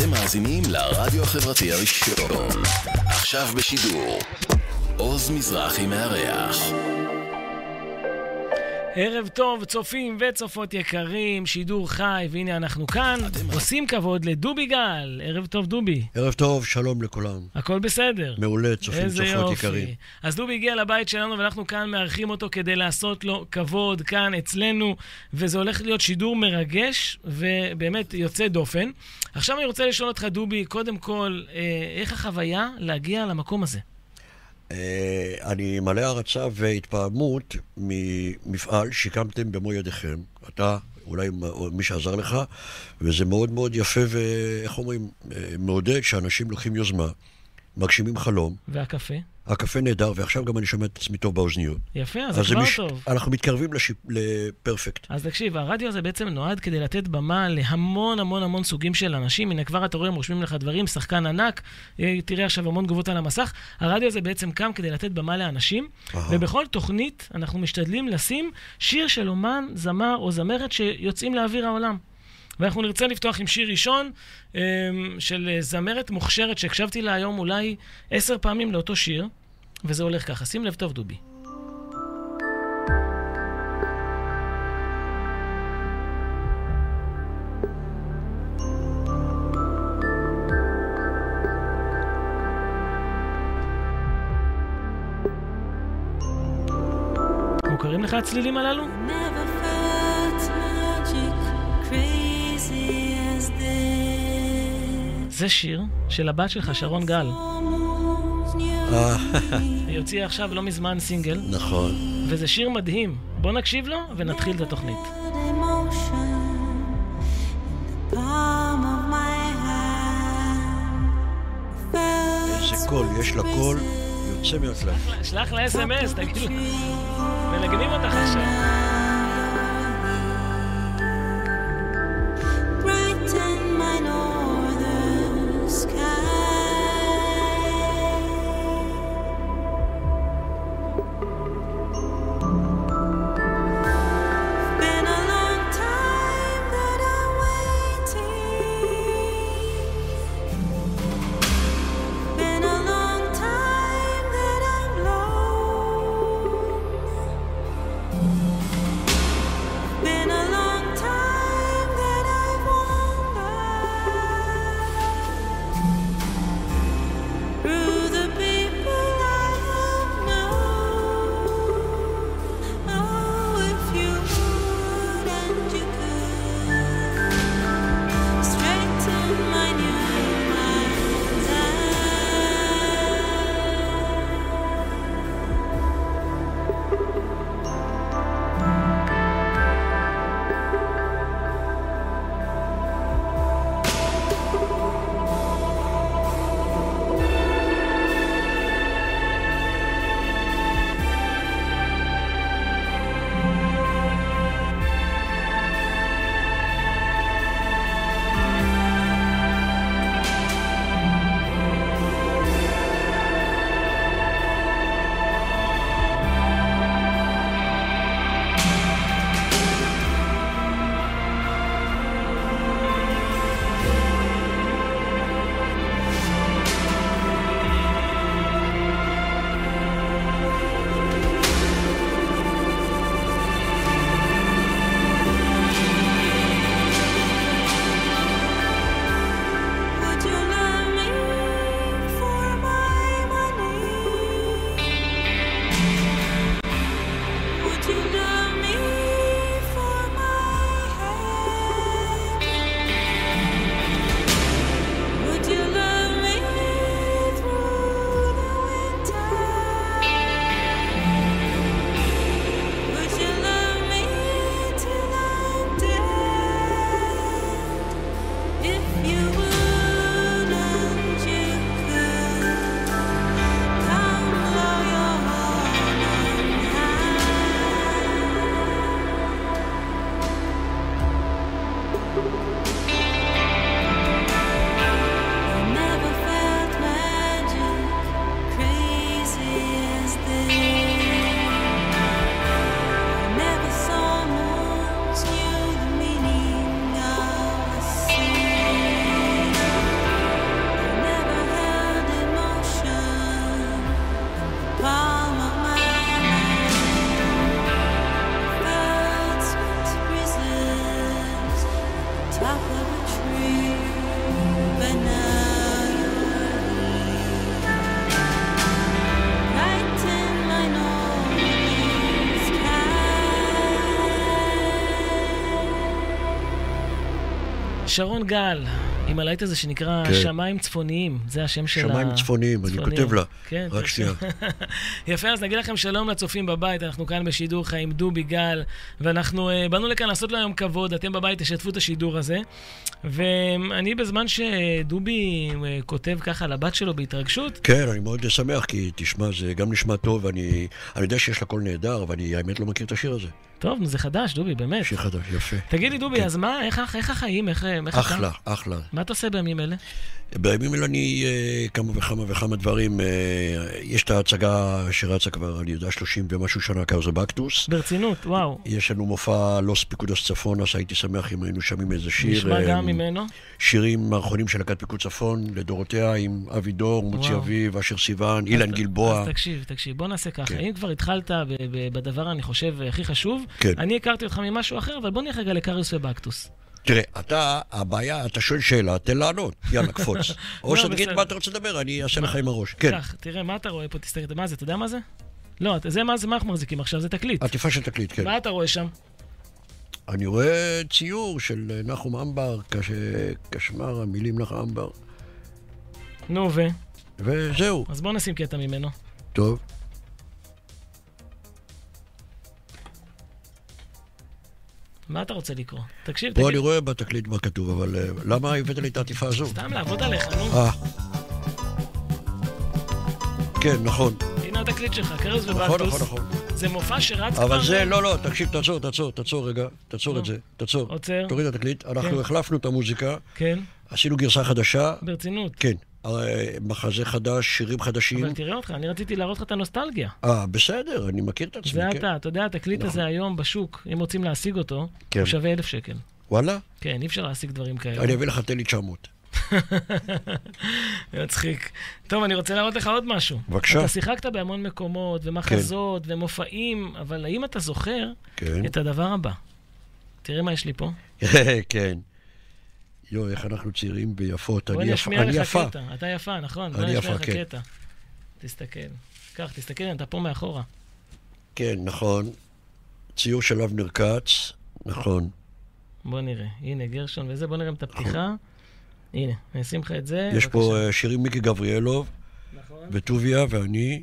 אתם מאזינים לרדיו החברתי הראשון. עכשיו בשידור. עוז מזרחי מארח. ערב טוב, צופים וצופות יקרים, שידור חי, והנה אנחנו כאן, עושים כבוד לדובי גל. ערב טוב, דובי. ערב טוב, שלום לכולם. הכל בסדר. מעולה, צופים, איזה צופות יופי. יקרים. אז דובי הגיע לבית שלנו ואנחנו כאן מארחים אותו כדי לעשות לו כבוד כאן אצלנו, וזה הולך להיות שידור מרגש ובאמת יוצא דופן. עכשיו אני רוצה לשאול אותך, דובי, קודם כל, אה, איך החוויה להגיע למקום הזה? אה, אני מלא הערצה והתפעמות ממפעל שהקמתם במו ידיכם. אתה, אולי מי שעזר לך, וזה מאוד מאוד יפה ואיך אומרים, אה, מעודד שאנשים לוקחים יוזמה, מגשימים חלום. והקפה? הקפה נהדר, ועכשיו גם אני שומע את עצמי טוב באוזניות. יפה, אז אז זה כבר מש- טוב. אנחנו מתקרבים לשיפ... לפרפקט. אז תקשיב, הרדיו הזה בעצם נועד כדי לתת במה להמון המון המון סוגים של אנשים. הנה, כבר אתה רואה, הם רושמים לך דברים, שחקן ענק, אה, תראה עכשיו המון תגובות על המסך. הרדיו הזה בעצם קם כדי לתת במה לאנשים, אהה. ובכל תוכנית אנחנו משתדלים לשים שיר של אומן, זמר או זמרת שיוצאים לאוויר העולם. ואנחנו נרצה לפתוח עם שיר ראשון אה, של אה, זמרת מוכשרת שהקשבתי לה היום אולי עשר פעמים לאותו שיר, וזה הולך ככה. שים לב טוב, דובי. מוכרים לך הצלילים הללו? זה שיר של הבת שלך, שרון גל. אה, היא הוציאה עכשיו לא מזמן סינגל, נכון. וזה שיר מדהים. בוא נקשיב לו ונתחיל את התוכנית. איזה קול, יש לה קול יוצא מהכלל. שלח לה אס.אם.אס, תגיד לה. מנגנים אותך עכשיו. שרון גל, עם הלהיט הזה שנקרא כן. שמיים צפוניים, זה השם של ה... שמיים צפוניים, אני כותב לה. כן, רק. שנייה. יפה, אז נגיד לכם שלום לצופים בבית, אנחנו כאן בשידור חי עם דובי גל, ואנחנו uh, באנו לכאן לעשות לו היום כבוד, אתם בבית תשתפו את השידור הזה. ואני בזמן שדובי uh, כותב ככה לבת שלו בהתרגשות, כן, אני מאוד שמח, כי תשמע, זה גם נשמע טוב, אני אני יודע שיש לה קול נהדר, אבל אני האמת לא מכיר את השיר הזה. טוב, זה חדש, דובי, באמת. שיר חדש, יפה. תגיד לי, דובי, כן. אז מה, איך, איך החיים, איך, איך אתה? אחלה, אחלה. מה אתה עושה בימים אלה? בימים אלה אני אה, כמה וכמה וכמה דברים. אה, יש את ההצגה שרצה כבר, אני יודע, 30 ומשהו שנה, קאוזבקטוס. ברצינות, וואו. יש לנו מופע לוס פיקודוס צפון, אז הייתי שמח אם היינו שומעים איזה שיר. נשמע אה, גם ממנו. שירים מערכונים של להקת פיקוד צפון, לדורותיה, עם אבי דור, מוצי. אביב, אשר סיוון, אילן גלבוע. אז תקשיב, תקשיב, בוא נעשה ככה. כן. אם כבר התחלת בדבר, אני חושב, הכי חשוב, כן. אני הכרתי אותך ממשהו אחר, אבל בוא נלך רגע לקריוס ובקטוס. תראה, אתה, הבעיה, אתה שואל שאלה, תן לענות, יאללה, קפוץ. או לא, שתגיד בסדר. מה אתה רוצה לדבר, אני אעשה לך עם הראש. כן, תראה, מה אתה רואה פה? תסתכל, מה זה, אתה יודע מה זה? לא, זה מה זה, מה אנחנו מחזיקים עכשיו? זה תקליט. עטיפה של תקליט, כן. מה אתה רואה שם? אני רואה ציור של אה, נחום אמבר, קש- קשמר, המילים נחום אמבר, נו, ו? וזהו, אז בוא נשים קטע ממנו. טוב. מה אתה רוצה לקרוא? תקשיב, פה אני תגיד, רואה בתקליט מה כתוב, אבל אה, למה הבאת לי את העטיפה הזו? סתם לעבוד עליך, נו. אה. כן, נכון. הנה התקליט שלך, קריוס נכון, נכון, ובקטוס. נכון. זה מופע שרץ כבר... אבל זה, לא, לא, תקשיב, תעצור, תעצור, תעצור רגע, תעצור. את זה, תעצור. עוצר. תוריד את התקליט, כן. אנחנו החלפנו את המוזיקה, כן, עשינו גרסה חדשה, ברצינות. כן, אה, מחזה חדש, שירים חדשים. אבל תראה אותך, אני רציתי להראות לך את הנוסטלגיה. אה, בסדר, אני מכיר את עצמי, זה כן. אתה, אתה יודע, התקליט הזה היום בשוק, אם רוצים להשיג אותו, כן. הוא שווה אלף שקל. וואלה? כן, אי אפשר להשיג דברים כאלה. אני אביא לך, תן לי 900. מצחיק. טוב, אני רוצה להראות לך עוד משהו. בבקשה. אתה שיחקת בהמון מקומות, ומחזות, ומופעים, אבל האם אתה זוכר כן. את הדבר הבא? תראה מה יש לי פה. כן. יואו, איך אנחנו צעירים ויפות. בוא אני אני יפ- אשמיע אני לך יפה. קטע. אתה יפה, נכון? בוא אני יפה, כן. קטע. תסתכל. קח, תסתכל, אתה פה מאחורה. כן, נכון. ציור של אבנר כץ, נכון. בוא נראה. הנה, גרשון וזה, בוא נראה את הפתיחה. הנה, אני אשים לך את זה. יש פה בבקשה. אה, שירים מיקי גבריאלוב, נכון. וטוביה ואני.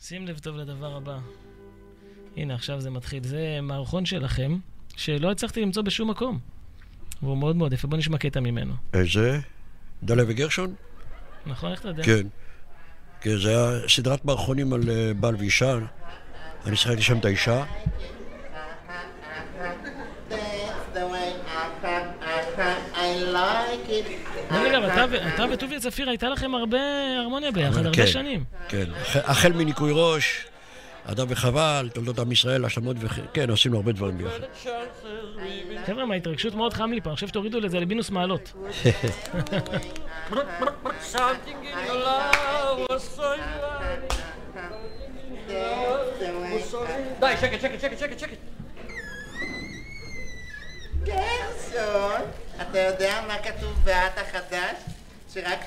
שים לב טוב לדבר הבא. הנה, עכשיו זה מתחיל. זה מערכון שלכם, שלא הצלחתי למצוא בשום מקום. והוא מאוד מאוד יפה. בוא נשמע קטע ממנו. איזה? דליה וגרשון? נכון? איך אתה יודע? כן. כן, זה היה סדרת מערכונים על אה, בעל ואישה. אני שיחקתי שם את האישה. That's the way I crack, I crack, I like it. דרך אגב, אתה וטוביה צפיר, הייתה לכם הרבה הרמוניה ביחד, הרבה כן, שנים. כן. החל- מניקוי ראש, אדם וחבל, תולדות עם ישראל, השלמות וכן. כן, עשינו הרבה דברים ביחד. חבר'ה, מההתרגשות מאוד חם לי פה, אני חושב שתורידו לזה למינוס מעלות. די, שקט, שקט, שקט, שקט, שקט. גרשון, אתה יודע מה כתוב בעת החדש? שרק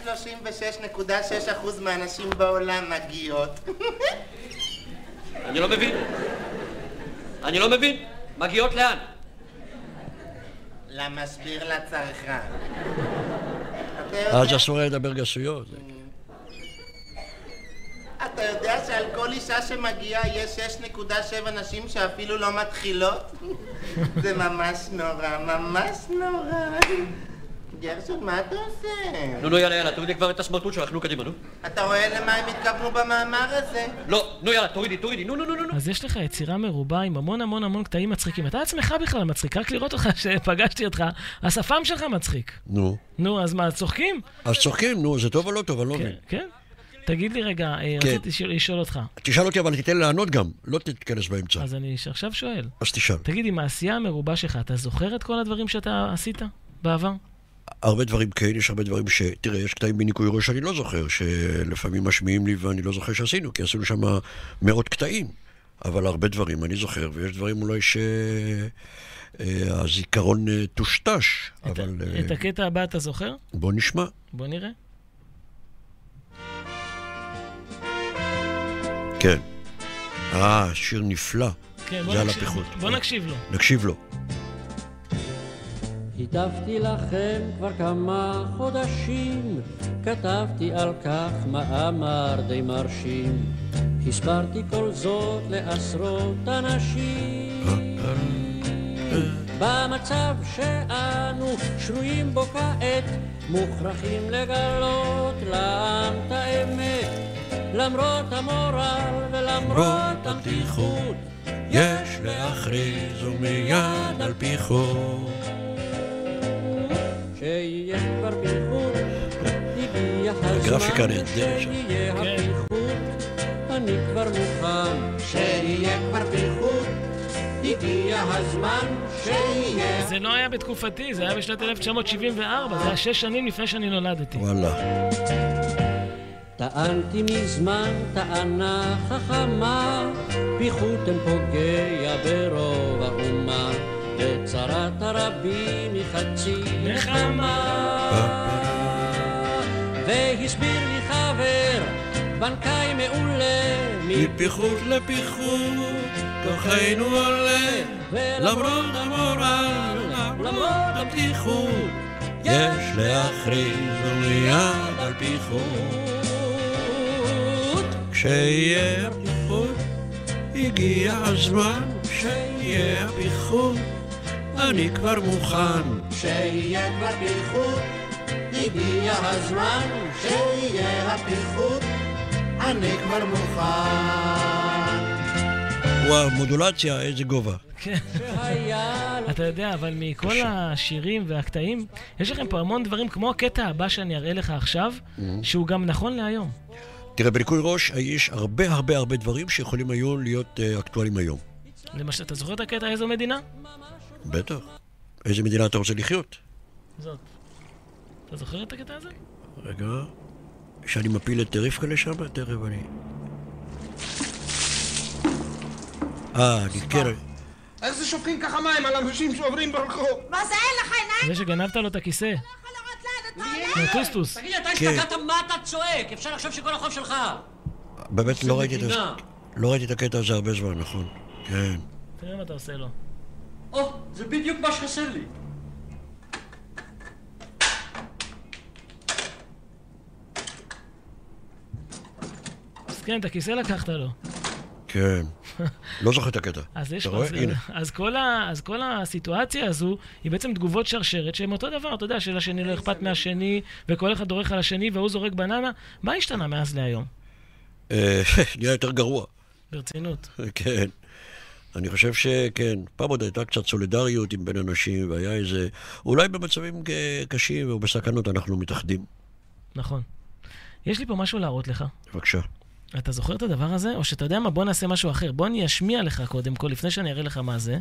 36.6% מהנשים בעולם מגיעות. אני לא מבין. אני לא מבין. מגיעות לאן? למסביר לצרכן. אז יודע- אסור היה לדבר גסויות. אתה יודע שעל כל אישה שמגיעה יש 6.7 נשים שאפילו לא מתחילות? זה ממש נורא, ממש נורא. גרשון, מה אתה עושה? נו, נו, יאללה, יאללה, תורידי כבר את הסמרטוט שלך, נו, קדימה, נו. אתה רואה למה הם התכוונו במאמר הזה? לא, נו, יאללה, תורידי, תורידי, נו, נו, נו, נו. אז יש לך יצירה מרובה עם המון המון המון קטעים מצחיקים. אתה עצמך בכלל מצחיק, רק לראות אותך, שפגשתי אותך, השפם שלך מצחיק. נו. נו, אז מה, צוחקים? אז צוחקים, נו, זה טוב או לא טוב, אני לא כן, מבין. כן. תגיד לי רגע, אה, כן. רציתי לשאול אותך. תשאל אותי, אבל תיתן לענות גם, לא תתכנס באמצע. אז אני עכשיו שואל. אז תשאל. תגיד, עם העשייה המרובה שלך, אתה זוכר את כל הדברים שאתה עשית בעבר? הרבה דברים כן, יש הרבה דברים ש... תראה, יש קטעים בניקוי ראש שאני לא זוכר, שלפעמים משמיעים לי ואני לא זוכר שעשינו, כי עשינו שם מאות קטעים. אבל הרבה דברים אני זוכר, ויש דברים אולי שהזיכרון טושטש, את ה- אבל אה, את הקטע הבא אתה זוכר? בוא נשמע. בוא נראה. כן. אה, שיר נפלא. כן, בוא זה על נקשיב- הפיחות. בוא נקשיב לו. נקשיב לו. כתבתי לכם כבר כמה חודשים, כתבתי על כך מאמר די מרשים. הסברתי כל זאת לעשרות אנשים. במצב שאנו שרויים בו כעת, מוכרחים לגלות לעם את האמת. למרות המורל ולמרות המתיחות, יש להכריז ומיד על פי חוק. שיהיה כבר פיחות, הגיע הזמן הגרפיקה נהדרת שם. שיהיה כן. אני כבר מוכן, שיהיה כבר פיחות, הגיע הזמן שיהיה זה לא היה בתקופתי, זה היה בשנת 1974, זה היה שש שנים לפני שאני נולדתי. וואלה. טענתי מזמן טענה חכמה, פיחותם פוגע ברוב האומה, וצרת הרבים היא חצי נחמה. והסביר לי חבר, בנקאי מעולה, מפיחות לפיחות, כוחנו עולה, למרות המורל, למרות הפתיחות, יש להכריז ומיד על פי חוק. כשיהיה הפיחות, הגיע הזמן שיהיה הפיחות, אני כבר מוכן. שיהיה כבר פיחות, הגיע הזמן שיהיה הפיחות, אני כבר מוכן. וואו, מודולציה, איזה גובה. כן. אתה יודע, אבל מכל השירים והקטעים, יש לכם פה המון דברים, כמו הקטע הבא שאני אראה לך עכשיו, שהוא גם נכון להיום. תראה, בניקוי ראש יש הרבה הרבה הרבה דברים שיכולים היום להיות אה, אקטואליים היום. למשל, אתה זוכר את הקטע איזו מדינה? בטח. איזה מדינה אתה רוצה לחיות? זאת. אתה זוכר את הקטע הזה? רגע, שאני מפיל את רבקה לשם? תכף אני... אה, אני כן... איך זה שופכים ככה מים על אנשים שעוברים ברחוב? מה זה אין לך עיניים? זה שגנבת לו את הכיסא. הולך? טוסטוס. תגיד, אתה כן. השתגעת? מה אתה צועק? אפשר לחשוב שכל החוב שלך. באמת לא. לא ראיתי את הקטע הזה הרבה זמן, נכון. כן. תראה מה אתה עושה לו. או, זה בדיוק מה שחסר לי. אז כן, את הכיסא לקחת לו. כן. לא זוכר את הקטע. אז יש. רואה? אז- הנה. אז כל ה- אז כל הסיטואציה הזו היא בעצם תגובות שרשרת שהן אותו דבר, אתה יודע, שלשני לא אכפת מהשני, וכל אחד דורך על השני והוא זורק בננה. מה השתנה מאז להיום? אה, נהיה יותר גרוע. ברצינות. כן. אני חושב שכן, פעם עוד הייתה קצת סולידריות עם בין אנשים, והיה איזה... אולי במצבים קשים או בסכנות אנחנו מתאחדים. נכון. יש לי פה משהו להראות לך. בבקשה. אתה זוכר את הדבר הזה? או שאתה יודע מה, בוא נעשה משהו אחר. בוא אני אשמיע לך קודם כל, לפני שאני אראה לך מה זה,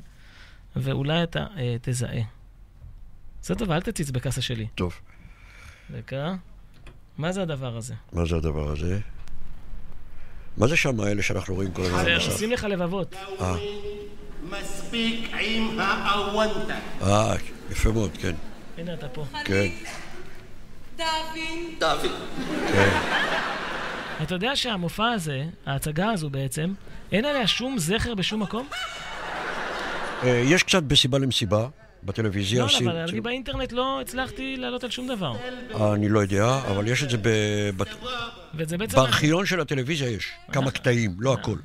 ואולי אתה אה, תזהה. זה טוב, אל תציץ בכסה שלי. טוב. דקה. מה זה הדבר הזה? מה זה הדבר הזה? מה זה שם האלה שאנחנו רואים כל הזמן? עושים לך לבבות. אה. מספיק עם האוונטה. אה, יפה מאוד, כן. הנה אתה פה. כן, דוד, דוד. כן. אתה יודע שהמופע הזה, ההצגה הזו בעצם, אין עליה שום זכר בשום מקום? אה, יש קצת בסיבה למסיבה, בטלוויזיה. לא, אבל אני באינטרנט לא הצלחתי לעלות על שום דבר. אני לא יודע, אבל יש את זה. בארכיון של הטלוויזיה יש. כמה קטעים, לא הכל.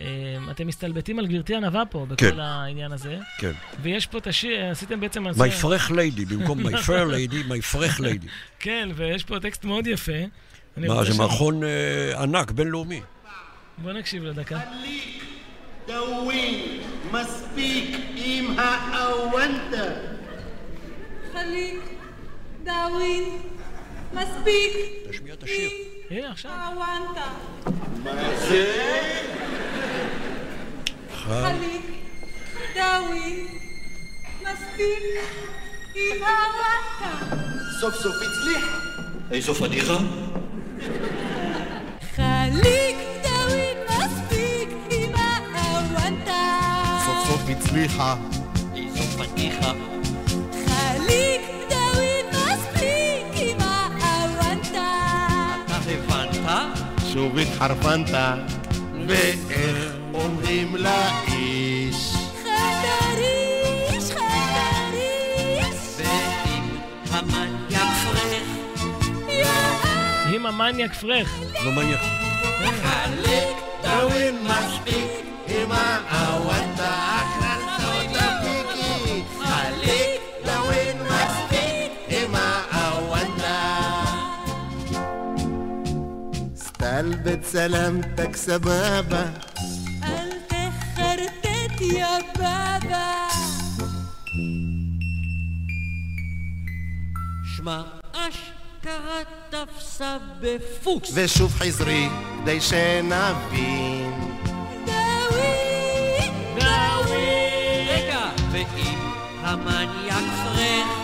אה, אתם מסתלבטים על גברתי ענווה פה, בכל כן. העניין הזה. כן. ויש פה את השיר, עשיתם בעצם... My fresh lady, במקום my fair lady, my fresh lady. כן, ויש פה טקסט מאוד יפה. מה, זה מערכון אה, ענק, בינלאומי. בוא נקשיב לו דקה. חליק, דאווין, מספיק עם האוונטה. חליק, דאווין, מספיק. תשמיע את השיר. הנה, עכשיו. הוואנטה. חם. חליק, דאווין, מספיק. עם הוואנטה. סוף סוף הצליח. איזו פדיחה? חליק, הצליחה. איזו פתיחה. חליק דוד מספיק עם האוונטה. אתה הבנת? שוב התחרפנת. ואיך אומרים לאיש? חדריש, חדריש. ואם המניאק פרח. אם המניאק פרח. לא מניאק. חליק דוד מספיק עם האוונטה. סטלבט סלמתק סבבה אל תחרטט יא בבא. שמע, אשכרה תפסה בפוקס. ושוב חזרי כדי שנבין. דאווין רגע, ואם המניאק פרח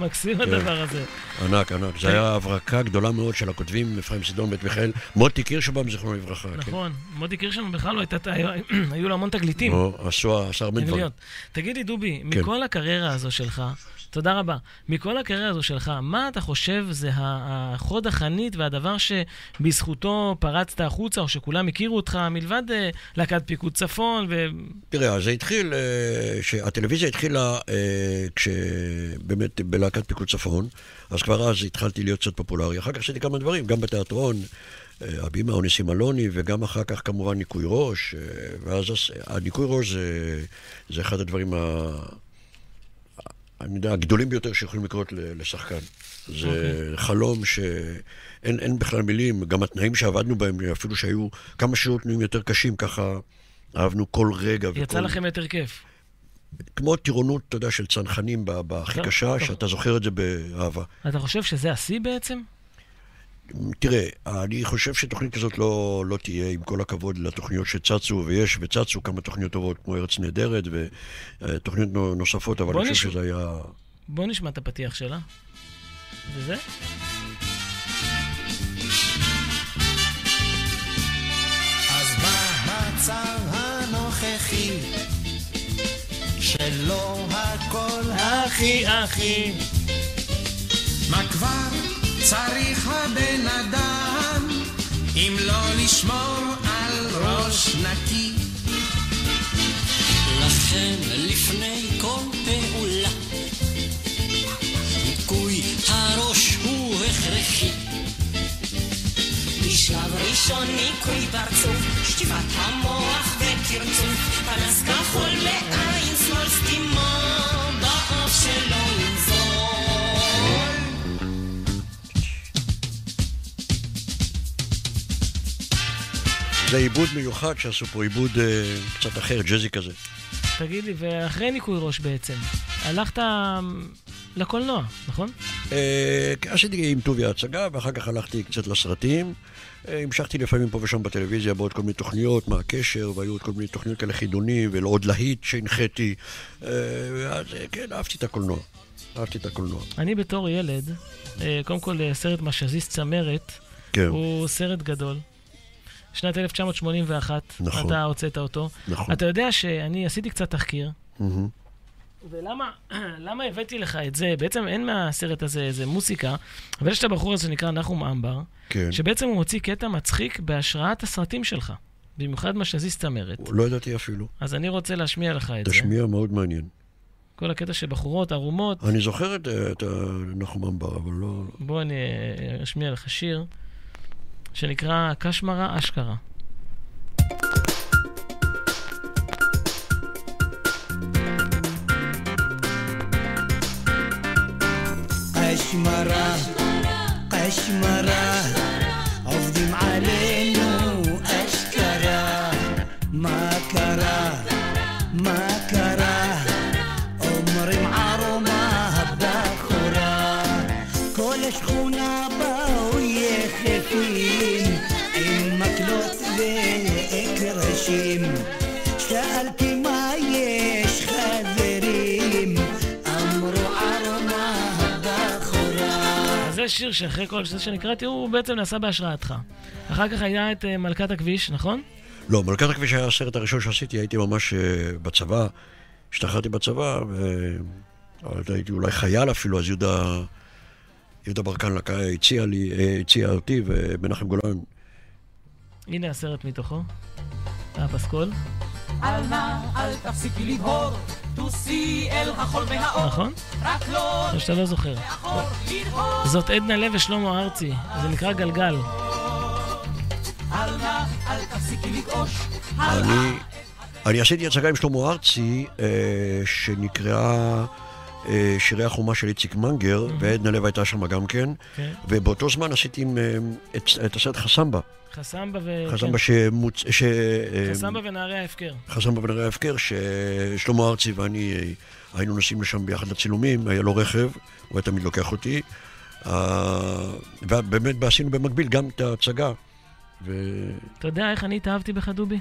מקסים כן. הדבר הזה. ענק, ענק. זה היה הברקה גדולה מאוד של הכותבים, אפרים סידון, בית מיכאל. מוטי קירשבאום, זיכרונו לברכה. כן. נכון. מודי קירשמן בכלל לא הייתה... היו לו המון תגליתים. נו, עשו הרבה דברים. תגיד לי, דובי, כן. מכל הקריירה הזו שלך, תודה רבה, מכל הקריירה הזו שלך, מה אתה חושב זה החוד החנית והדבר שבזכותו פרצת החוצה, או שכולם הכירו אותך, מלבד אה, להקת פיקוד צפון, ו... תראה, זה התחיל, אה, שהטלוויזיה התחילה אה, כשבאמת בלהקת פיקוד צפון, אז כבר אז התחלתי להיות קצת פופולרי. אחר כך עשיתי כמה דברים, גם בתיאטרון, הבימה אוניסים אלוני, וגם אחר כך כמובן ניקוי ראש, ואז הניקוי ראש זה, זה אחד הדברים. אני יודע, הגדולים ביותר שיכולים לקרות לשחקן. זה אוקיי. חלום שאין אין בכלל מילים, גם התנאים שעבדנו בהם, אפילו שהיו כמה שירות תנאים יותר קשים, ככה אהבנו כל רגע. יצא וכל... לכם יותר כיף. כמו טירונות, אתה יודע, של צנחנים בהכי טוב, קשה. שאתה זוכר את זה באהבה. אתה חושב שזה השיא בעצם? תראה, אני חושב שתוכנית כזאת לא, לא תהיה, עם כל הכבוד לתוכניות שצצו, ויש וצצו כמה תוכניות טובות, כמו ארץ נהדרת, ותוכניות נו- נוספות, אבל אני חושב נשמע. שזה היה... בוא נשמע את הפתיח שלה. וזה? אז במצב הנוכחי, שלא הכל אחי, אחי. מה כבר צריך הבן אדם, אם לא לשמור על ראש נקי? לכן לפני כל פעולה ניקוי הראש הוא הכרחי בשלב ראשון ניקוי פרצוף, שטיפת המוח וקרצוף, פנס כחול בעין שמאל סתימה באף שלא זה עיבוד מיוחד שעשו פה, עיבוד אה, קצת אחר, ג'אזי כזה. תגיד לי, ואחרי ניקוי ראש בעצם, הלכת אמ, לקולנוע, נכון? אה, עשיתי עם טוביה הצגה, ואחר כך הלכתי קצת לסרטים. אה, המשכתי לפעמים פה ושם בטלוויזיה בעוד כל מיני תוכניות, מה הקשר, והיו עוד כל מיני תוכניות כאלה חידונים, ועוד להיט שהנחיתי. אה, אז אה, כן, אהבתי את הקולנוע. אהבתי את הקולנוע. אני בתור ילד, אה, קודם כל אה, סרט משזיסט צמרת, כן. הוא סרט גדול. שנת 1981, נכון. אתה הוצאת אותו. נכון. אתה יודע שאני עשיתי קצת תחקיר, מהמם. ולמה למה הבאתי לך את זה? בעצם אין מהסרט הזה איזה מוסיקה, אבל יש את הבחור הזה שנקרא נחום אמבר, כן. שבעצם הוא הוציא קטע מצחיק בהשראת הסרטים שלך, במיוחד משזיסט צמרת. לא ידעתי אפילו. אז אני רוצה להשמיע לך את זה. תשמיע מאוד מעניין. כל הקטע של בחורות ערומות. אני זוכר את, אה, את נחום אמבר, אבל לא... בוא אני אה, אשמיע לך שיר שנקרא קשמרה אשכרה. קשמרה, קשמרה, זה שיר שאחרי כל זה שנקראתי, הוא בעצם נעשה בהשראתך. אחר כך היה את אה, מלכת הכביש, נכון? לא, מלכת הכביש היה הסרט הראשון שעשיתי, הייתי ממש אה, בצבא, השתחררתי בצבא, ו... הייתי אולי חייל אפילו, אז יהודה יהודה ברקן לקה- הציע לי, אה, הציע אותי, ומנחם גולן. הנה הסרט מתוכו. הפסקול. אל נא, אל תפסיקי לבהור, טוסי אל החול והאור. נכון? רק לא או שאתה לא זוכר. זאת עדנה לב ושלמה ארצי. זה נקרא גלגל. אל נא, אל תפסיקי לגעוש. אני, אני עשיתי הצגה עם שלמה ארצי, אה, שנקראה אה, שירי החומה של איציק מנגר, ועדנה לב הייתה שם גם כן, כן. ובאותו זמן עשיתי עם, אה, את, את הסרט חסמבה. חסמבה ו... חסמבה כן. שמוצ... ש... אה, חסמבה ונערי ההפקר. חסמבה ונראה ההפקר, ששלמה ארצי ואני אה, היינו נוסעים לשם ביחד לצילומים, היה לו רכב, הוא היה תמיד לוקח אותי. אה, ובאמת עשינו במקביל גם את ההצגה. ואיך? אתה יודע איך אני התאהבתי בך, דובי?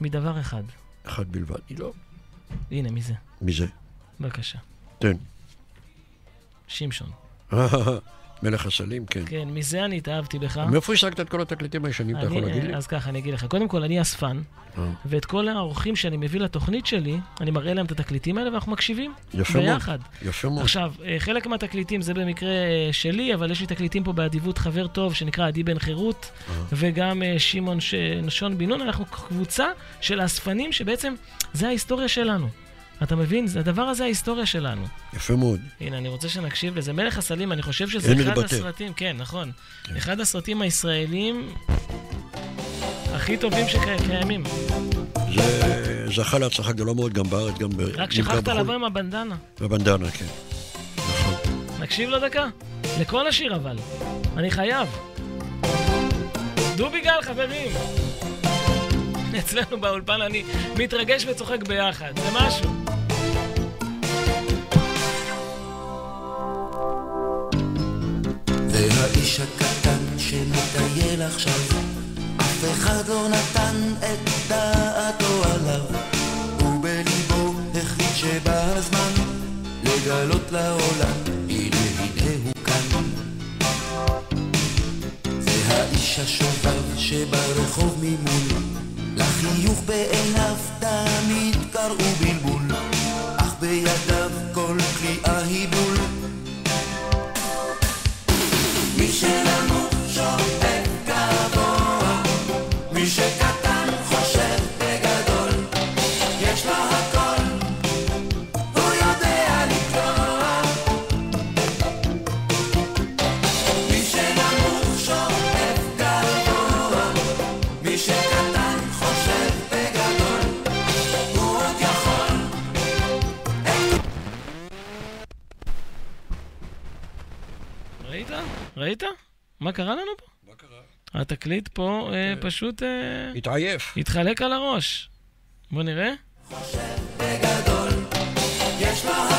מדבר אחד. אחד בלבד. לא. הנה, מי זה? מי זה? בבקשה. תן. שמשון. מלך הסלים, כן. כן, מזה אני התאהבתי בך. מאיפה השגת את כל התקליטים הישנים, אתה יכול להגיד לי? אז ככה, אני אגיד לך. קודם כל, אני אספן, אה. ואת כל האורחים שאני מביא לתוכנית שלי, אני מראה להם את התקליטים האלה ואנחנו מקשיבים. יפה מאוד. ביחד. יפה מאוד. עכשיו, אה, חלק מהתקליטים זה במקרה אה, שלי, אבל יש לי תקליטים פה באדיבות חבר טוב שנקרא עדי בן חירות, אה. וגם אה, שמעון ש- נשון בן נון. אנחנו קבוצה של אספנים שבעצם זה ההיסטוריה שלנו. אתה מבין? זה- הדבר הזה ההיסטוריה שלנו. יפה מאוד. הנה, אני רוצה שנקשיב לזה. מלך הסלים, אני חושב שזה אחד להתבטא. הסרטים, כן, נכון. אחד הסרטים הישראלים הכי טובים שקיימים. זה זכה להצלחה גדולה מאוד גם בארץ, גם ב... רק שכחת בחו"ל. לבוא עם הבנדנה. בבנדנה, כן. נקשיב לו דקה? לכל השיר אבל. אני חייב. דובי גל, חברים. אצלנו באולפן אני מתרגש וצוחק ביחד, זה משהו. והאיש הקטן שמטייל עכשיו, אף אחד לא נתן את דעתו עליו, ובליבו החליט שבא הזמן לגלות לעולם, הנה הנה הוא כאן. זה האיש השובב שברחוב ממול, לחיוך בעיניו תמיד קראו בלבול, ראית? מה קרה לנו פה? מה קרה? התקליט פה אה, פשוט... אה, התעייף. התחלק על הראש. בוא נראה. בגדול, יש לו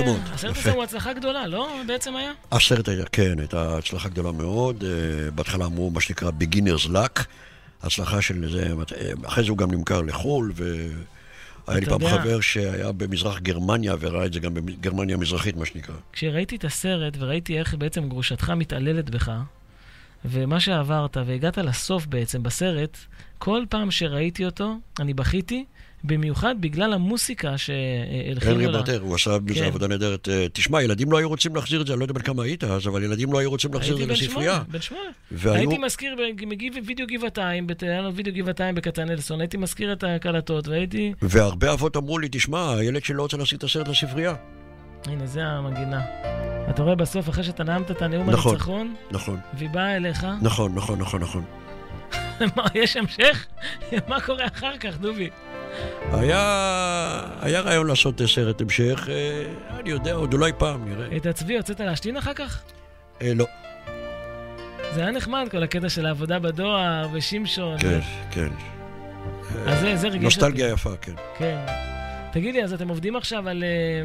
יפה מאוד, הסרט. הזה הוא הצלחה גדולה, לא? בעצם היה? הסרט היה, כן, הייתה הצלחה גדולה מאוד. אה, בהתחלה אמרו מה שנקרא beginner's luck, הצלחה של זה, אחרי זה הוא גם נמכר לחו"ל, והיה לי פעם יודע- חבר שהיה במזרח גרמניה וראה את זה גם בגרמניה המזרחית, מה שנקרא. כשראיתי את הסרט וראיתי איך בעצם גרושתך מתעללת בך, ומה שעברת, והגעת לסוף בעצם בסרט, כל פעם שראיתי אותו, אני בכיתי, במיוחד בגלל המוסיקה שהלחינו הנרי לה. ברטר, הוא עשה בזה כן. עבודה נהדרת. אה, תשמע, ילדים לא היו רוצים להחזיר את זה, אני לא יודע בן כמה היית אז, אבל ילדים לא היו רוצים להחזיר את הייתי זה בן לספרייה. שמונה, בן שמונה. והיו- הייתי מזכיר, מגיב וידאו גבעתיים, היה לנו וידאו גבעתיים בכצנלסון, הייתי מזכיר את הקלטות, והייתי... והרבה אבות אמרו לי, תשמע, הילד שלי לא רוצה להחזיר את הסרט לספרייה. הנה, זה המנגינה. אתה רואה בסוף, אחרי שאתה נאמת את הנאום נכון, הניצחון, נכון. והיא באה אליך, נכון, נכון, נכון, נכון. יש המשך? מה קורה אחר כך, דובי? היה, היה רעיון לעשות סרט המשך, אה, אני יודע, עוד אולי פעם, נראה. את הצבי הוצאת להשתין אחר כך? אה, לא, זה היה נחמד, כל הקטע של העבודה בדואר, ושמשון. כן, כן. אז זה, זה ריגש אותי. נוסטלגיה יפה, כן. כן. תגיד לי, אז אתם עובדים עכשיו על, אה,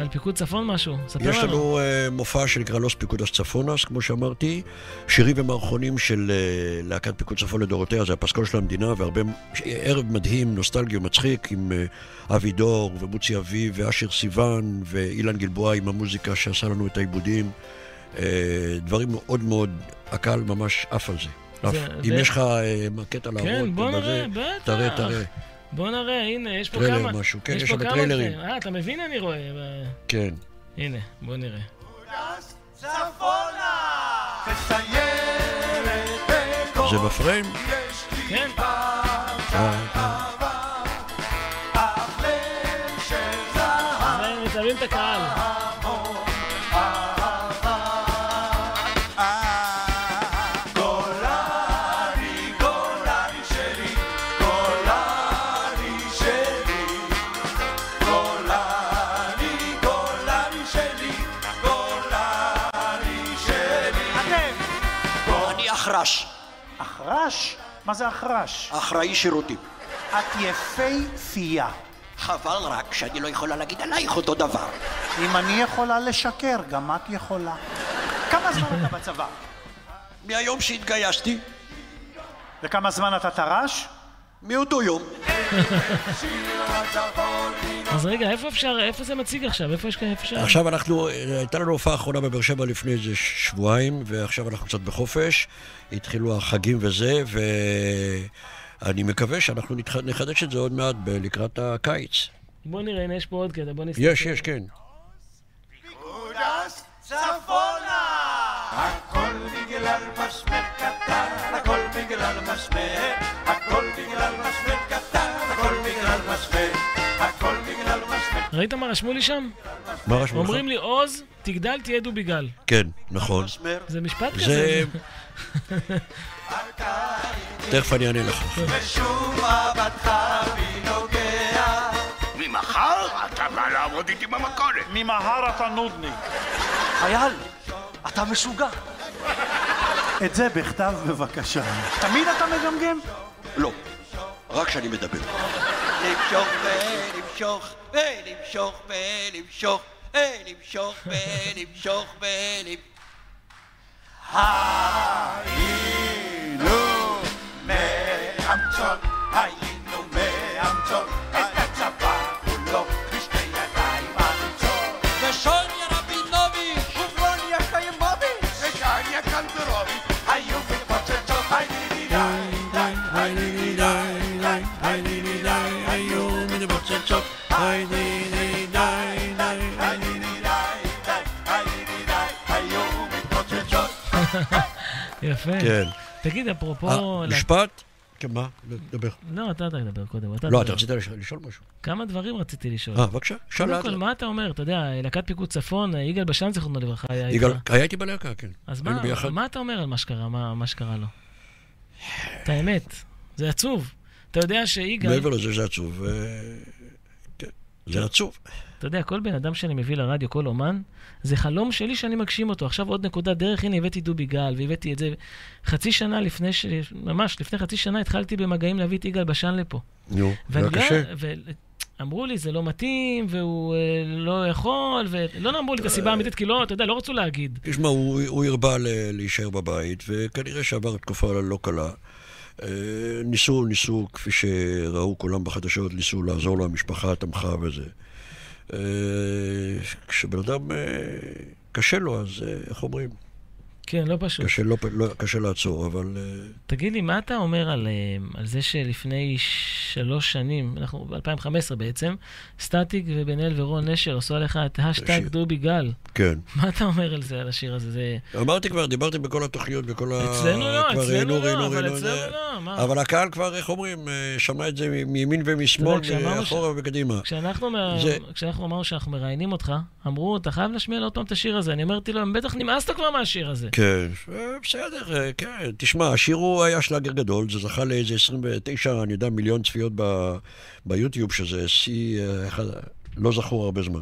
על פיקוד צפון משהו? ספר יש לנו. לנו uh, מופע שנקרא לוס פיקודס צפונס, כמו שאמרתי, שירים ומערכונים של אה, להקת פיקוד צפון לדורותיה, זה הפסקול של המדינה, והרבה, ערב מדהים, נוסטלגי ומצחיק, עם אה, אבי דור, ומוצי אביב, ואשר סיוון, ואילן גלבוע עם המוזיקה שעשה לנו את העיבודים. אה, דברים מאוד מאוד, הקהל ממש עף על זה. עף. זה- אם יש לך אה, קטע להראות, כן, בוא נראה, בטח. תראה, תראה. בוא נראה, הנה, יש פה טריילר כמה. משהו, כן, יש לנו כמה טריילרים. אה, אתה מבין, אני רואה. כן. הנה, בוא נראה. זה בפריים? כן. מצלמים את הקהל. אחרש? מה זה אחרש? אחראי שירותים. את יפייפייה. חבל רק שאני לא יכולה להגיד עלייך אותו דבר. אם אני יכולה לשקר, גם את יכולה. כמה זמן אתה בצבא? מהיום שהתגייסתי. וכמה זמן אתה טרש? מאותו יום. אז רגע, איפה אפשר, איפה זה מציג עכשיו? איפה יש כאן, איפה אפשר? עכשיו אנחנו, הייתה לנו הופעה אחרונה בבאר שבע לפני איזה שבועיים, ועכשיו אנחנו קצת בחופש. התחילו החגים וזה, ואני מקווה שאנחנו נחדש את זה עוד מעט לקראת הקיץ. בוא נראה, הנה יש פה עוד קטע, בוא נסתכל. יש, יש, כן. צפונה! הכל בגלל מסמר קטן, הכל בגלל מסמר, הכל בגלל מסמר קטן, הכל בגלל מסמר, הכל בגלל מסמר. ראית מה רשמו לי שם? מה רשמו לך? אומרים לי, עוז, תגדל, תהיה דוביגל. כן, נכון. זה משפט כזה. זה... תכף אני אענה לך. ושום מבטך בי נוגע. ממחר אתה בא לעבוד איתי במכולת. ממהר אתה נודניק. חייל, אתה משוגע. את זה בכתב בבקשה. תמיד אתה מגמגם? לא, רק כשאני מדבר. למשוך ולמשוך ולמשוך ולמשוך ולמשוך ולמשוך ולמשוך היינו מאמצות, היינו מאמצות יפה. כן. תגיד, אפרופו... אה, משפט? כן, מה? דבר. לא, אתה תדבר קודם. לא. אתה רצית לש- לשאול משהו. כמה דברים רציתי לשאול. אה, בבקשה, שאל קודם כל. מה אתה אומר? אתה יודע, להקת פיקוד צפון, יגאל בשן, זיכרונו לברכה, היה איתך. יגאל, היה איתי בלהקה, כן. אז מה, אתה אומר על מה שקרה, מה שקרה לו? את האמת, זה עצוב. אתה יודע שיגאל... מעבר לזה זה עצוב. אה, כן, זה עצוב. אתה יודע, כל בן אדם שאני מביא לרדיו, כל אומן, זה חלום שלי שאני מגשים אותו. עכשיו עוד נקודת דרך, הנה הבאתי דובי גל, והבאתי את זה. חצי שנה לפני, ש... ממש לפני חצי שנה התחלתי במגעים להביא את יגאל בשן לפה. נו, זה לא- קשה. ו... אמרו לי, זה לא מתאים, והוא אה, לא יכול, ולא אמרו לי את הסיבה האמיתית, כי לא, אתה יודע, לא רצו להגיד. תשמע, הוא, הוא הרבה להישאר בבית, וכנראה שעבר תקופה לא קלה. אה, ניסו, ניסו, כפי שראו כולם בחדשות, ניסו לעזור לו, המשפחה תמכה וזה. אה, כשבן אדם אה, קשה לו, אז איך אומרים? כן, לא פשוט. קשה, לא, לא, קשה לעצור, אבל... אה, תגיד לי, מה אתה אומר על, אה, על זה שלפני שלוש שנים, אנחנו ב-2015 בעצם, סטטיק ובן אל ורון נשר עשו עליך את השטג דובי גל. כן. מה אתה אומר על זה, על השיר הזה? זה... אמרתי כבר, דיברתי בכל התוכניות, בכל ה... אצלנו לא, אצלנו לא, אבל ראינו, אצלנו זה- לא, מה? אבל הקהל כבר, איך אומרים, אה, שמע את זה מימין ומשמאל, כשאמרנו ש- מאחורה וקדימה. כשאנחנו, מ- זה- כשאנחנו אמרנו שאנחנו מראיינים אותך, אמרו, אתה חייב להשמיע עוד פעם את השיר הזה. אני אמרתי לו, בטח נמאסת כבר מהשיר הזה. כן, אה, בסדר, אה, כן. תשמע, השיר הוא היה שלאגר גדול, זה זכה לאיזה 29, אני יודע, מיליון צפיות ב- ביוטיוב, שזה שיא, אה, לא זכור הרבה זמן.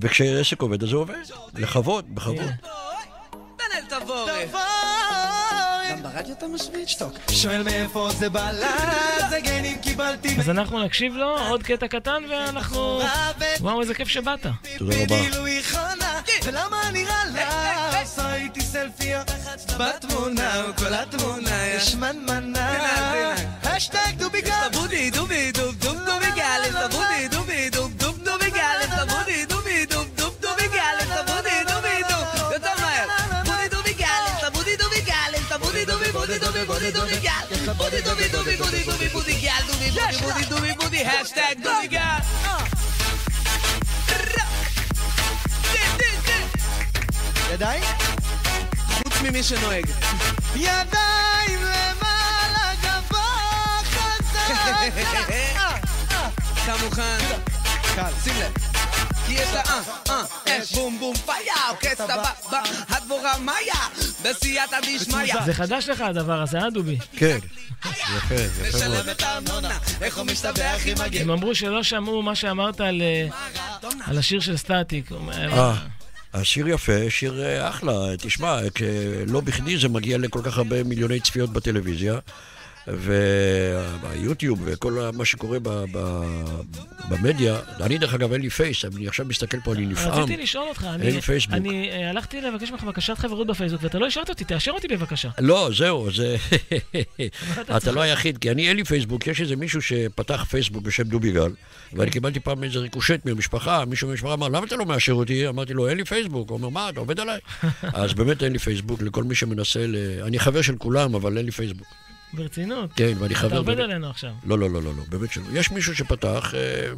וכשעסק עובד, אז זה עובד. לכבוד, בכבוד. תבורי. גם ברדיו אתה משוויץ? שתוק. שואל מאיפה זה בא לה, זה גנים קיבלתי אז אנחנו נקשיב לו עוד קטע קטן, ואנחנו... וואו, איזה כיף שבאת. תודה רבה. ולמה נראה לה עושה איתי סלפי בתמונה, כל התמונה יש מנמנה השטג דובי גל דובי דובי דוב דוב דובי השטג דובי גל. ידיים? חוץ ממי שנוהג. ידיים למעלה גבוה חזק אתה מוכן? קל. שים לב. כי יש לה אה, אה, אש בום בום עוקץ את הבא, הדבורה מאיה, בסייעתא דשמיא. זה חדש לך הדבר הזה, אה, דובי? כן. יפה, יפה מאוד. הם אמרו שלא שמעו מה שאמרת על, אה, השיר של סטטיק. אה, השיר יפה, שיר אה, אחלה. תשמע, לא בכדי זה מגיע לכל כך הרבה מיליוני צפיות בטלוויזיה. וביוטיוב וכל מה שקורה ב- ב- במדיה, אני דרך אגב אין לי פייס, אני עכשיו מסתכל פה, אני נפעם. רציתי לשאול אותך, אני, אין פייסבוק. אני אה, הלכתי לבקש ממך בקשת חברות בפייסבוק, ואתה לא השארת אותי, תאשר אותי בבקשה. לא, זהו, זה... אתה לא היחיד, כי אני אין לי פייסבוק, יש איזה מישהו שפתח פייסבוק בשם דובי גל, ואני קיבלתי פעם איזה ריקושט מהמשפחה, מישהו מהמשפחה אמר, למה אתה לא מאשר אותי? אמרתי לו, אין לי פייסבוק. הוא אומר, מה, אתה עובד עליי? אז באמת אין לי פייסבוק לכל מי שמנסה ל... אני חבר של כולם, אבל אין לי פייסבוק. ברצינות. כן, ואני חבר... אתה עובד עלינו עכשיו. לא, לא, לא, לא, לא, באמת שלא. יש מישהו שפתח, אה,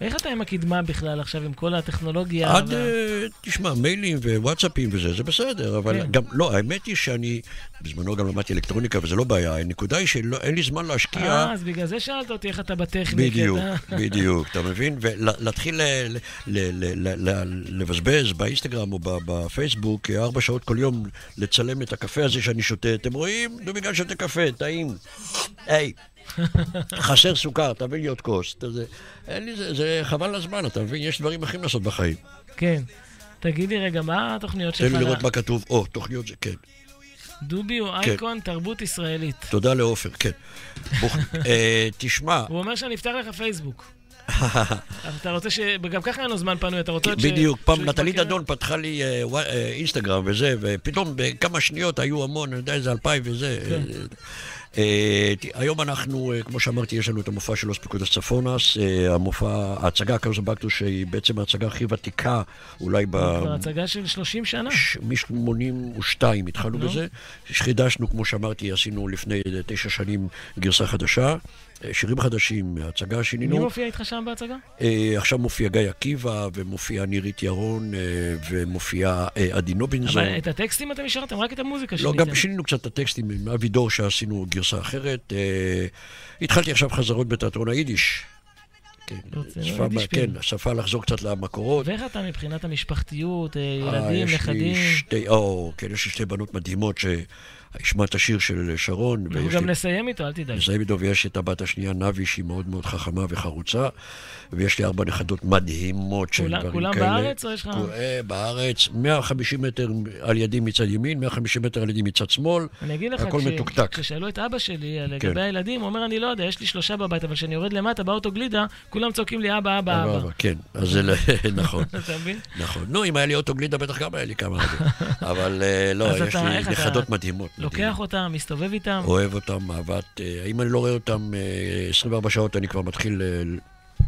איך אתה עם הקדמה בכלל עכשיו, עם כל הטכנולוגיה? עד, וה- אה, תשמע, מיילים ווואטסאפים וזה, זה בסדר, אבל כן. גם, לא, האמת היא שאני, בזמנו גם למדתי אלקטרוניקה וזה לא בעיה, הנקודה היא שאין לי זמן להשקיע. אה, אז בגלל זה שאלת אותי איך אתה בטכניקה. בדיוק, בדיוק, אתה מבין? ולהתחיל לבזבז באינסטגרם או בפייסבוק אה, ארבע שעות כל יום לצלם את הקפה הזה שאני שותה, אתם רואים? נו, בגלל שותה קפה, טעים. היי. חסר סוכר, תביא לי עוד כוס. זה, לי זה, זה חבל הזמן, אתה מבין? יש דברים אחרים לעשות בחיים. כן. תגיד לי רגע, מה התוכניות תן שלך? לי לראות מה כתוב. או, תוכניות זה, כן. דובי הוא כן. אייקון תרבות ישראלית. תודה לעופר, כן. בוח- אה, תשמע, הוא אומר שאני אפתח לך פייסבוק. אתה רוצה ש... גם ככה אין לו זמן פנוי, אתה רוצה ש... בדיוק, פעם נטלי? דדון פתחה לי אה, אה, אינסטגרם וזה, ופתאום בכמה שניות היו המון, אני יודע איזה אלפיים וזה. כן. אה, היום אנחנו, כמו שאמרתי, יש לנו את המופע של אוס פיקודס צפונס, המופע, ההצגה קאוזו בקטוס, שהיא בעצם ההצגה הכי ותיקה, אולי ב... כבר הצגה של 30 שנה. מ-82 התחלנו נו. בזה. חידשנו, כמו שאמרתי, עשינו לפני תשע שנים גרסה חדשה. אה, שירים חדשים, הצגה שינינו. מי מופיע איתך שם בהצגה? אה, עכשיו מופיע גיא עקיבא, ומופיע נירית ירון, אה, ומופיע אה, עדי נובינזון. אבל את הטקסטים אתם השארתם, רק את המוזיקה לא, שיניתם. גם שינינו קצת את הטקסטים עם אבי דור, שעשינו גרסה אחרת. התחלתי עכשיו חזרות בתיאטרון היידיש. כן, שפה- יידיש כן. השפה לחזור קצת למקורות. ואיך אתה מבחינת המשפחתיות, ילדים, נכדים? שתי, או, כן, יש לי שתי בנות מדהימות ישמע את השיר של שרון. אנחנו גם לי- נסיים איתו, אל תדאג. נסיים איתו, ויש את הבת השנייה, נבי, שהיא מאוד מאוד חכמה וחרוצה, ויש לי ארבע נכדות מדהימות של כולם- דברים כולם כאלה. בארץ או יש לך- בארץ, 150 מטר על ידי מצד ימין, 150 מטר על ידי מצד שמאל, אני אגיד לך, הכל כש- מתוקתק. כששאלו את אבא שלי אה, לגבי כן. הילדים, הוא אומר, אני לא יודע, יש לי שלושה בבית, אבל כשאני יורד למטה באוטו גלידה, כולם צועקים לי אבא, אבא, אבא, אבא. כן, אז זה ל- נכון. אתה מבין? נכון. נו, אם היה לי אוטו גלידה, בטח גם היה לי כמה. אבל אה, לא, יש לי נכדות מדהימות. לוקח אותם, מסתובב איתם. אוהב אותם, אהבת... אה, אם אני לא רואה אותם אה, 24 שעות, אני כבר מתחיל אה,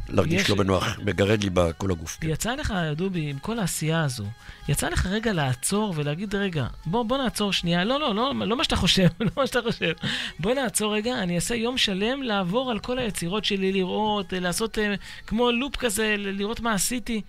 להרגיש יש- לא בנוח, מגרד לי בכל הגוף. יצא לך, דובי, עם כל העשייה הזו, יצא לך רגע לעצור ולהגיד, רגע, בוא, בוא נעצור שנייה. לא, לא, לא, לא מה שאתה חושב, לא מה שאתה חושב. בוא נעצור רגע, אני אעשה יום שלם לעבור על כל היצירות שלי, לראות, אה, לעשות אה, כמו לופ כזה, לראות מה עשיתי.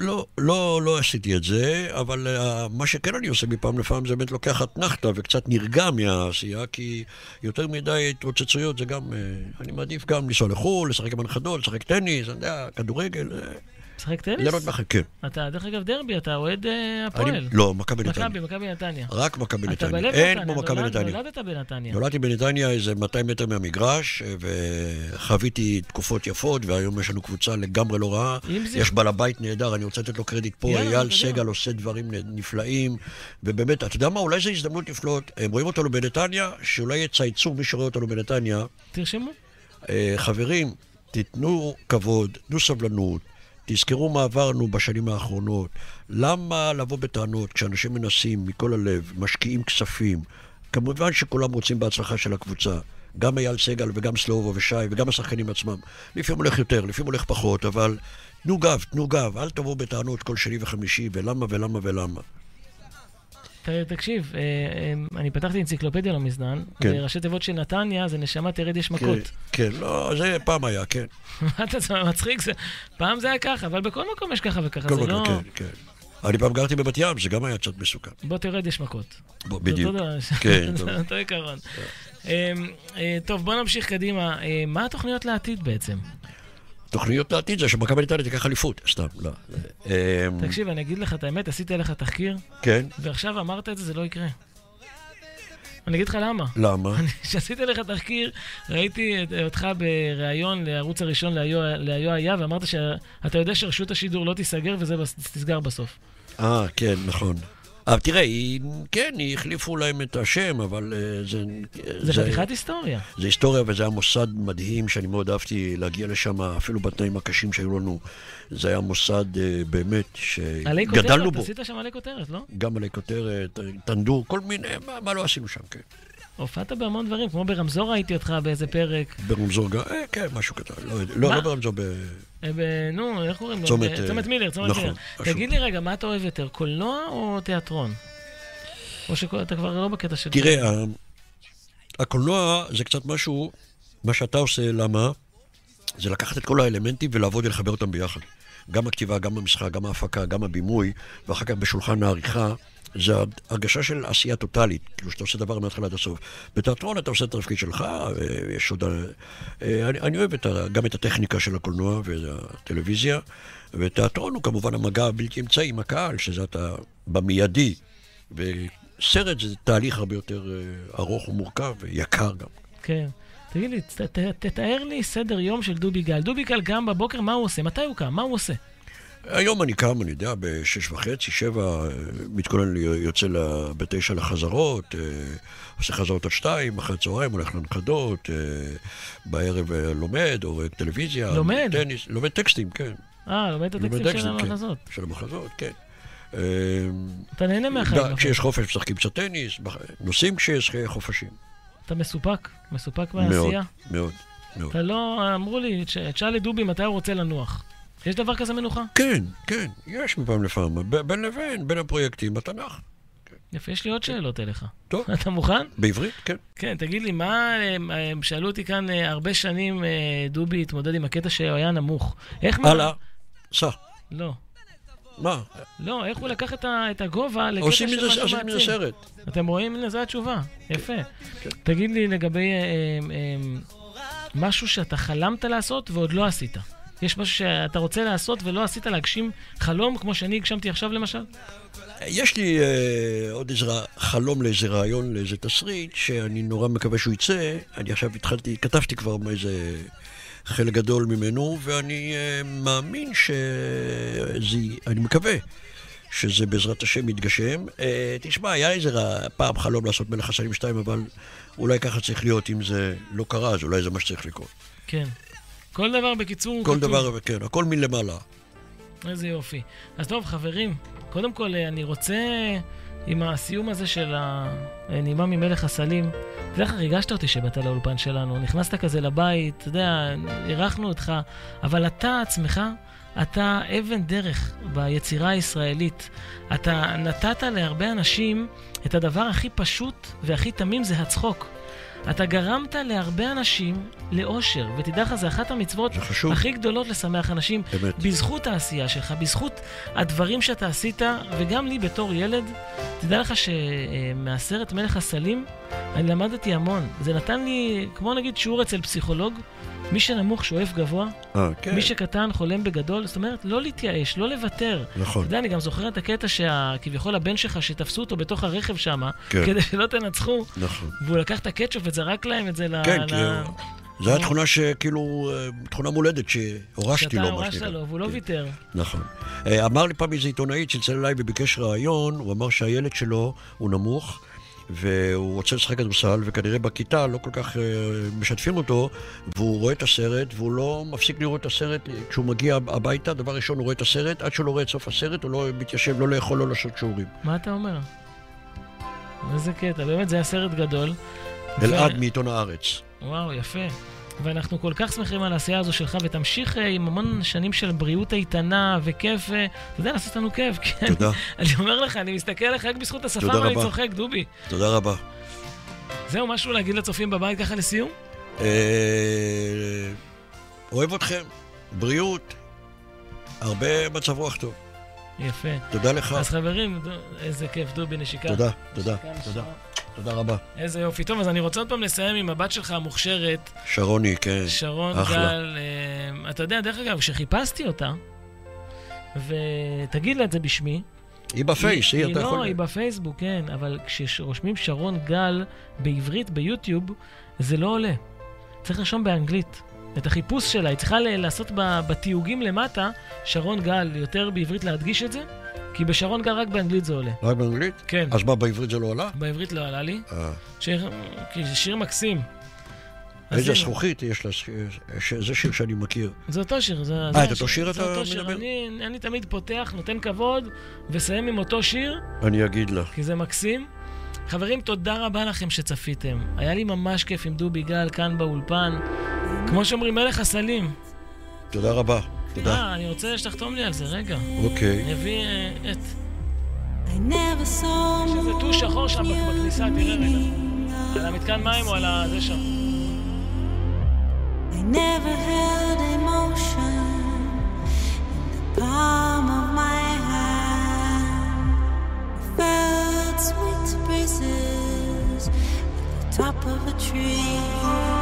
לא, לא, לא עשיתי את זה, אבל uh, מה שכן אני עושה מפעם לפעם זה באמת לוקח אתנחתא וקצת נרגע מהעשייה, כי יותר מדי התרוצצויות זה גם... Uh, אני מעדיף גם לנסוע לחו"ל, לשחק עם הנכדות, לשחק טניס, אני יודע, כדורגל. אה, משחק טניס? ליהנות מהחיים, כן. אתה, דרך אגב, דרבי, אתה אוהד אה, הפועל. לא, מכבי נתניה. מכבי, מכבי נתניה. רק מכבי נתניה. אין כמו מכבי נתניה. נולדת בנתניה. נולדתי בנתניה איזה 200 מטר מהמגרש, אה, וחוויתי תקופות יפות, והיום יש לנו קבוצה לגמרי לא רעה. יש בעל הבית נהדר, אני רוצה לתת לו קרדיט פה, אייל. סגל עושה דברים נפלאים, ובאמת, אתה יודע מה, אולי זו הזדמנות לפלוט, הם רואים אותנו בנתניה, שאולי יצייצו מי שרואה אותנו בנתניה. תרשמו. אה, חברים, תיתנו כבוד, תנו סבלנות, תזכרו מה עברנו בשנים האחרונות. למה לבוא בטענות כשאנשים מנסים מכל הלב, משקיעים כספים? כמובן שכולם רוצים בהצלחה של הקבוצה. גם אייל סגל וגם סלובו ושי וגם השחקנים עצמם. לפעמים הולך יותר, לפעמים הולך פחות, אבל תנו גב, תנו גב, אל תבואו בטענות כל שני וחמישי, ולמה ולמה ולמה. תקשיב, אה, אה, אני פתחתי אנציקלופדיה לא מזמן, כן. וראשי תיבות של נתניה זה נשמה תרד יש מכות. כן, כן, לא, זה פעם היה, כן. מה אתה מצחיק? זה- פעם זה היה ככה, אבל בכל מקום יש ככה וככה, זה לא... כן, כן. אני פעם גרתי בבת ים, זה גם היה קצת מסוכן. בוא תרד יש מכות. בוא, בדיוק. כן, טוב. אותו עיקרון. אה, אה, טוב, בוא נמשיך קדימה. מה התוכניות לעתיד בעצם? תוכניות לעתיד זה שמכבי נתניה תיקח אליפות, סתם, לא. אה, תקשיב, אני אגיד לך את האמת, עשיתי עליך תחקיר, כן, ועכשיו אמרת את זה, זה לא יקרה. אני אגיד לך למה. למה? כשעשיתי עליך תחקיר, ראיתי אותך בריאיון לערוץ הראשון להיו היה, ואמרת שאתה יודע שרשות השידור לא תיסגר וזה תסגר בסוף. אה, כן, נכון. אבל תראה, היא, כן, היא החליפו להם את השם, אבל אה, זה... זה חתיכת היסטוריה. זה היסטוריה וזה היה מוסד מדהים שאני מאוד אהבתי להגיע לשם, אפילו בתנאים הקשים שהיו לנו. זה היה מוסד אה, באמת עלי שגדלנו כותרת, בו. עשית שם עלי כותרת, לא? גם עלי כותרת, טנדור, כל מיני, מה, מה לא עשינו שם, כן. הופעת בהמון דברים, כמו ברמזור ראיתי אותך באיזה פרק. ברמזור גם, אה, כן, משהו קטן, לא יודע, לא? לא ברמזור, ב... אה, ב- נו, איך קוראים לו? צומת, אה, מילר, צומת נכון, מילר. תגיד לי רגע, מה אתה אוהב יותר, קולנוע או תיאטרון? או שאתה כבר לא בקטע של... תראה, הקולנוע זה קצת משהו, מה שאתה עושה, למה? זה לקחת את כל האלמנטים ולעבוד ולחבר אותם ביחד. גם הכתיבה, גם המשחק, גם ההפקה, גם הבימוי, ואחר כך בשולחן העריכה. זה הרגשה של עשייה טוטאלית, כאילו שאתה עושה דבר מההתחלה עד הסוף. בתיאטרון אתה עושה את התפקיד שלך, ויש עוד... אה, אני, אני אוהב את ה, גם את הטכניקה של הקולנוע והטלוויזיה, ותיאטרון הוא כמובן המגע הבלתי אמצעי עם הקהל, שזה אתה במיידי. וסרט זה תהליך הרבה יותר אה, ארוך ומורכב ויקר גם. כן. תגיד לי, ת- ת- תתאר לי סדר יום של דובי גל. דובי גל קם בבוקר, מה הוא עושה? מתי הוא קם? מה הוא עושה? היום אני קם, אני יודע, בשש וחצי, שבע, מתכונן, לי- יוצא בתשע לחזרות, אה, עושה חזרות עד שתיים, אחרי הצהריים הולך לנכדות, אה, בערב אה, לומד, או טלוויזיה. לומד? טניס, לומד טקסטים, כן. אה, לומד את הטקסטים של כן, המחזות. של המחזות, כן. אתה נהנה מהחיים. כשיש חופש משחקים קצת טניס, נוסעים כשיש חופשים. אתה מסופק? מסופק מאוד, מהעשייה? מאוד, מאוד. אתה לא... אמרו לי, "תש- תשאל לדובי מתי הוא רוצה לנוח. יש דבר כזה מנוחה? כן, כן, יש מפעם לפעם. בין לבין, בין הפרויקטים, התנ"ך. יפה, יש לי עוד שאלות אליך. טוב. אתה מוכן? בעברית, כן. כן, תגיד לי, מה... הם- הם שאלו אותי כאן אה, הרבה שנים, אה, דובי התמודד עם הקטע שהוא היה נמוך. איך... הלאה, סע. לא. מה? לא, איך הוא לקח את הגובה לקטע של משהו עושים מזה מעצים? סרט. אתם רואים? הנה, זו התשובה. יפה. תגיד לי לגבי אה, אה, אה, משהו שאתה חלמת לעשות ועוד לא עשית. יש משהו שאתה רוצה לעשות ולא עשית להגשים חלום, כמו שאני הגשמתי עכשיו למשל? יש לי אה, עוד איזה חלום לאיזה רעיון, לאיזה תסריט, שאני נורא מקווה שהוא יצא. אני עכשיו התחלתי, כתבתי כבר איזה חלק גדול ממנו, ואני אה, מאמין שזה, אני מקווה שזה בעזרת השם יתגשם. אה, תשמע, היה איזה רע- פעם חלום לעשות מלך הסלים 2, אבל אולי ככה צריך להיות, אם זה לא קרה, אז אולי זה מה שצריך לקרות. כן. כל דבר בקיצור כל כתוב. דבר, כן, הכל מלמעלה. איזה יופי. אז טוב, חברים, קודם כל אה, אני רוצה, עם הסיום הזה של הנעימה ממלך הסלים, אתה יודע איך ריגשת אותי שבאת לאולפן שלנו. נכנסת כזה לבית, אתה יודע, אירחנו אותך, אבל אתה עצמך, אתה אבן דרך ביצירה הישראלית. אתה נתת להרבה אנשים את הדבר הכי פשוט והכי תמים, זה הצחוק. אתה גרמת להרבה אנשים לאושר, ותדע לך, זה אחת המצוות. הכי גדולות לשמח אנשים. אמת. בזכות העשייה שלך, בזכות הדברים שאתה עשית, וגם לי בתור ילד, תדע לך שמהסרט מלך הסלים, אני למדתי המון. זה נתן לי, כמו נגיד שיעור אצל פסיכולוג, מי שנמוך שואף גבוה, אה, כן. מי שקטן חולם בגדול, זאת אומרת, לא להתייאש, לא לוותר. נכון. אתה יודע, אני גם זוכר את הקטע שכביכול הבן שלך, שתפסו אותו בתוך הרכב שם, כן. כדי שלא תנצחו, נכון. והוא לקח את הקטשופ וזרק להם את זה ל... כן, ל- כי זו הייתה תכונה שכאילו, אה, תכונה מולדת שהורשתי שאתה לו, מה הורשת שנקרא. לו, והוא לא ויתר. נכון. אה, אמר לי פעם איזה עיתונאי צלצל אליי וביקש ראיון, הוא אמר שהילד שלו הוא נמוך, והוא רוצה לשחק כדורסל, וכנראה בכיתה לא כל כך אה, משתפים אותו, והוא רואה את הסרט, והוא לא מפסיק לראות את הסרט. כשהוא מגיע הביתה, דבר ראשון הוא רואה את הסרט, עד שהוא לא רואה את סוף הסרט, הוא לא מתיישב לא לאכול, לא לעשות שיעורים. מה אתה אומר? איזה קטע, באמת זה היה סרט גדול. אלעד ו- מעיתון הארץ. וואו, יפה. ואנחנו כל כך שמחים על העשייה הזו שלך, ותמשיך אה, עם המון שנים של בריאות איתנה וכיף, אה, אתה יודע, לעשות לנו כיף, כן. תודה. אני אומר לך, אני מסתכל עליך רק בזכות השפה ואני רבה. צוחק, דובי. תודה רבה. זהו, משהו להגיד לצופים בבית ככה לסיום? אה, אוהב אתכם, בריאות, הרבה מצב רוח טוב. יפה. תודה לך. אז חברים, איזה כיף, דובי, נשיקה. תודה, תודה, תודה. תודה רבה. איזה יופי. טוב, אז אני רוצה עוד פעם לסיים עם הבת שלך המוכשרת, שרוני, כן. שרון אחלה. גל. אה, אתה יודע, דרך אגב, כשחיפשתי אותה, ותגיד לה את זה בשמי, היא בפייס, היא, אתה לא, יכול... היא בפייסבוק, כן, אבל כשרושמים שרון גל בעברית ביוטיוב, זה לא עולה. צריך לרשום באנגלית. את החיפוש שלה, היא צריכה לעשות בתיוגים למטה, שרון גל, יותר בעברית להדגיש את זה, כי בשרון גל רק באנגלית זה עולה. רק באנגלית? כן. אז מה, בעברית זה לא עלה? בעברית לא עלה לי. אה. שיר, כי זה שיר מקסים. איזה זכוכית יש לה, זה שיר שאני מכיר. זה אותו שיר. זה, אה, את אותו שיר אתה. מדבר? אני, תמיד פותח, נותן כבוד, וסיים עם אותו שיר, אני אגיד לה. כי זה מקסים. חברים, תודה רבה לכם שצפיתם. היה לי ממש כיף עם דובי גל כאן באולפן. כמו שאומרים, מלך הסלים. תודה רבה. תודה. אה, אני רוצה שתחתום לי על זה, רגע. אוקיי. אני אביא אה, את... never saw יש איזה טוש שחור שם בכניסה, תראה רגע. על המתקן מים או על. זה שם. I never held emotion in the palm of my hand. I felt sweet breezes at the top of a tree.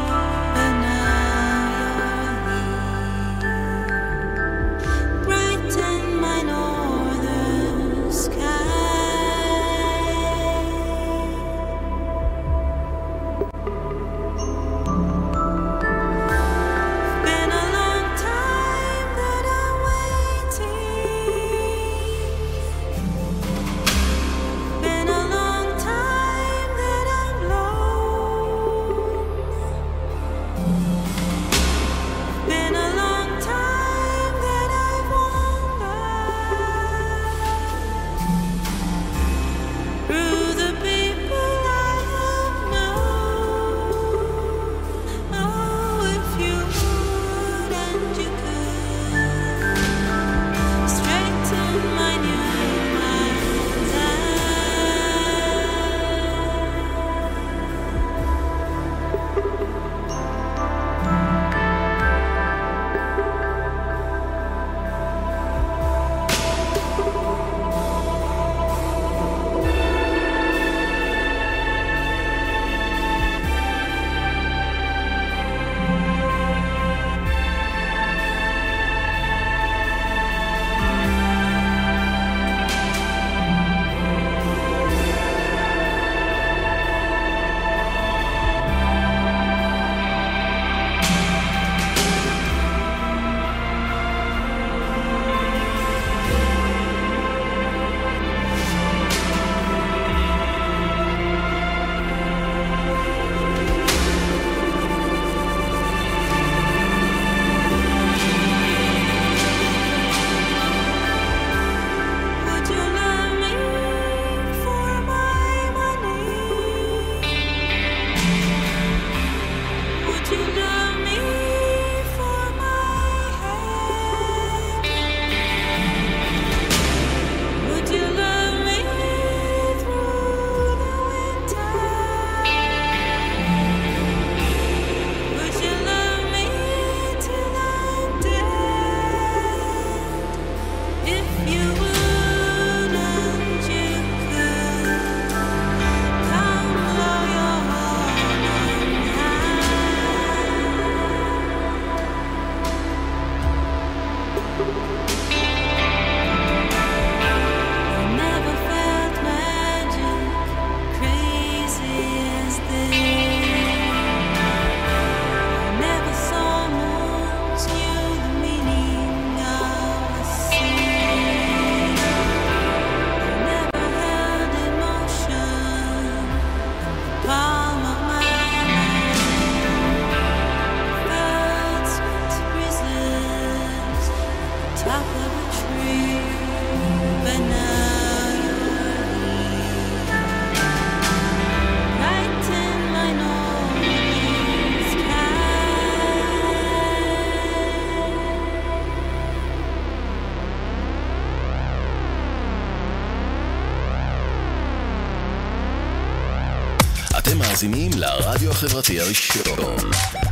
מאזינים לרדיו החברתי הראשון.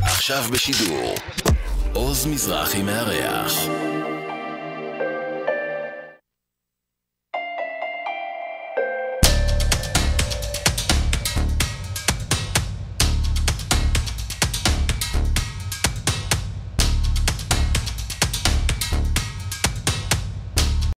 עכשיו בשידור, עוז מזרחי מארח.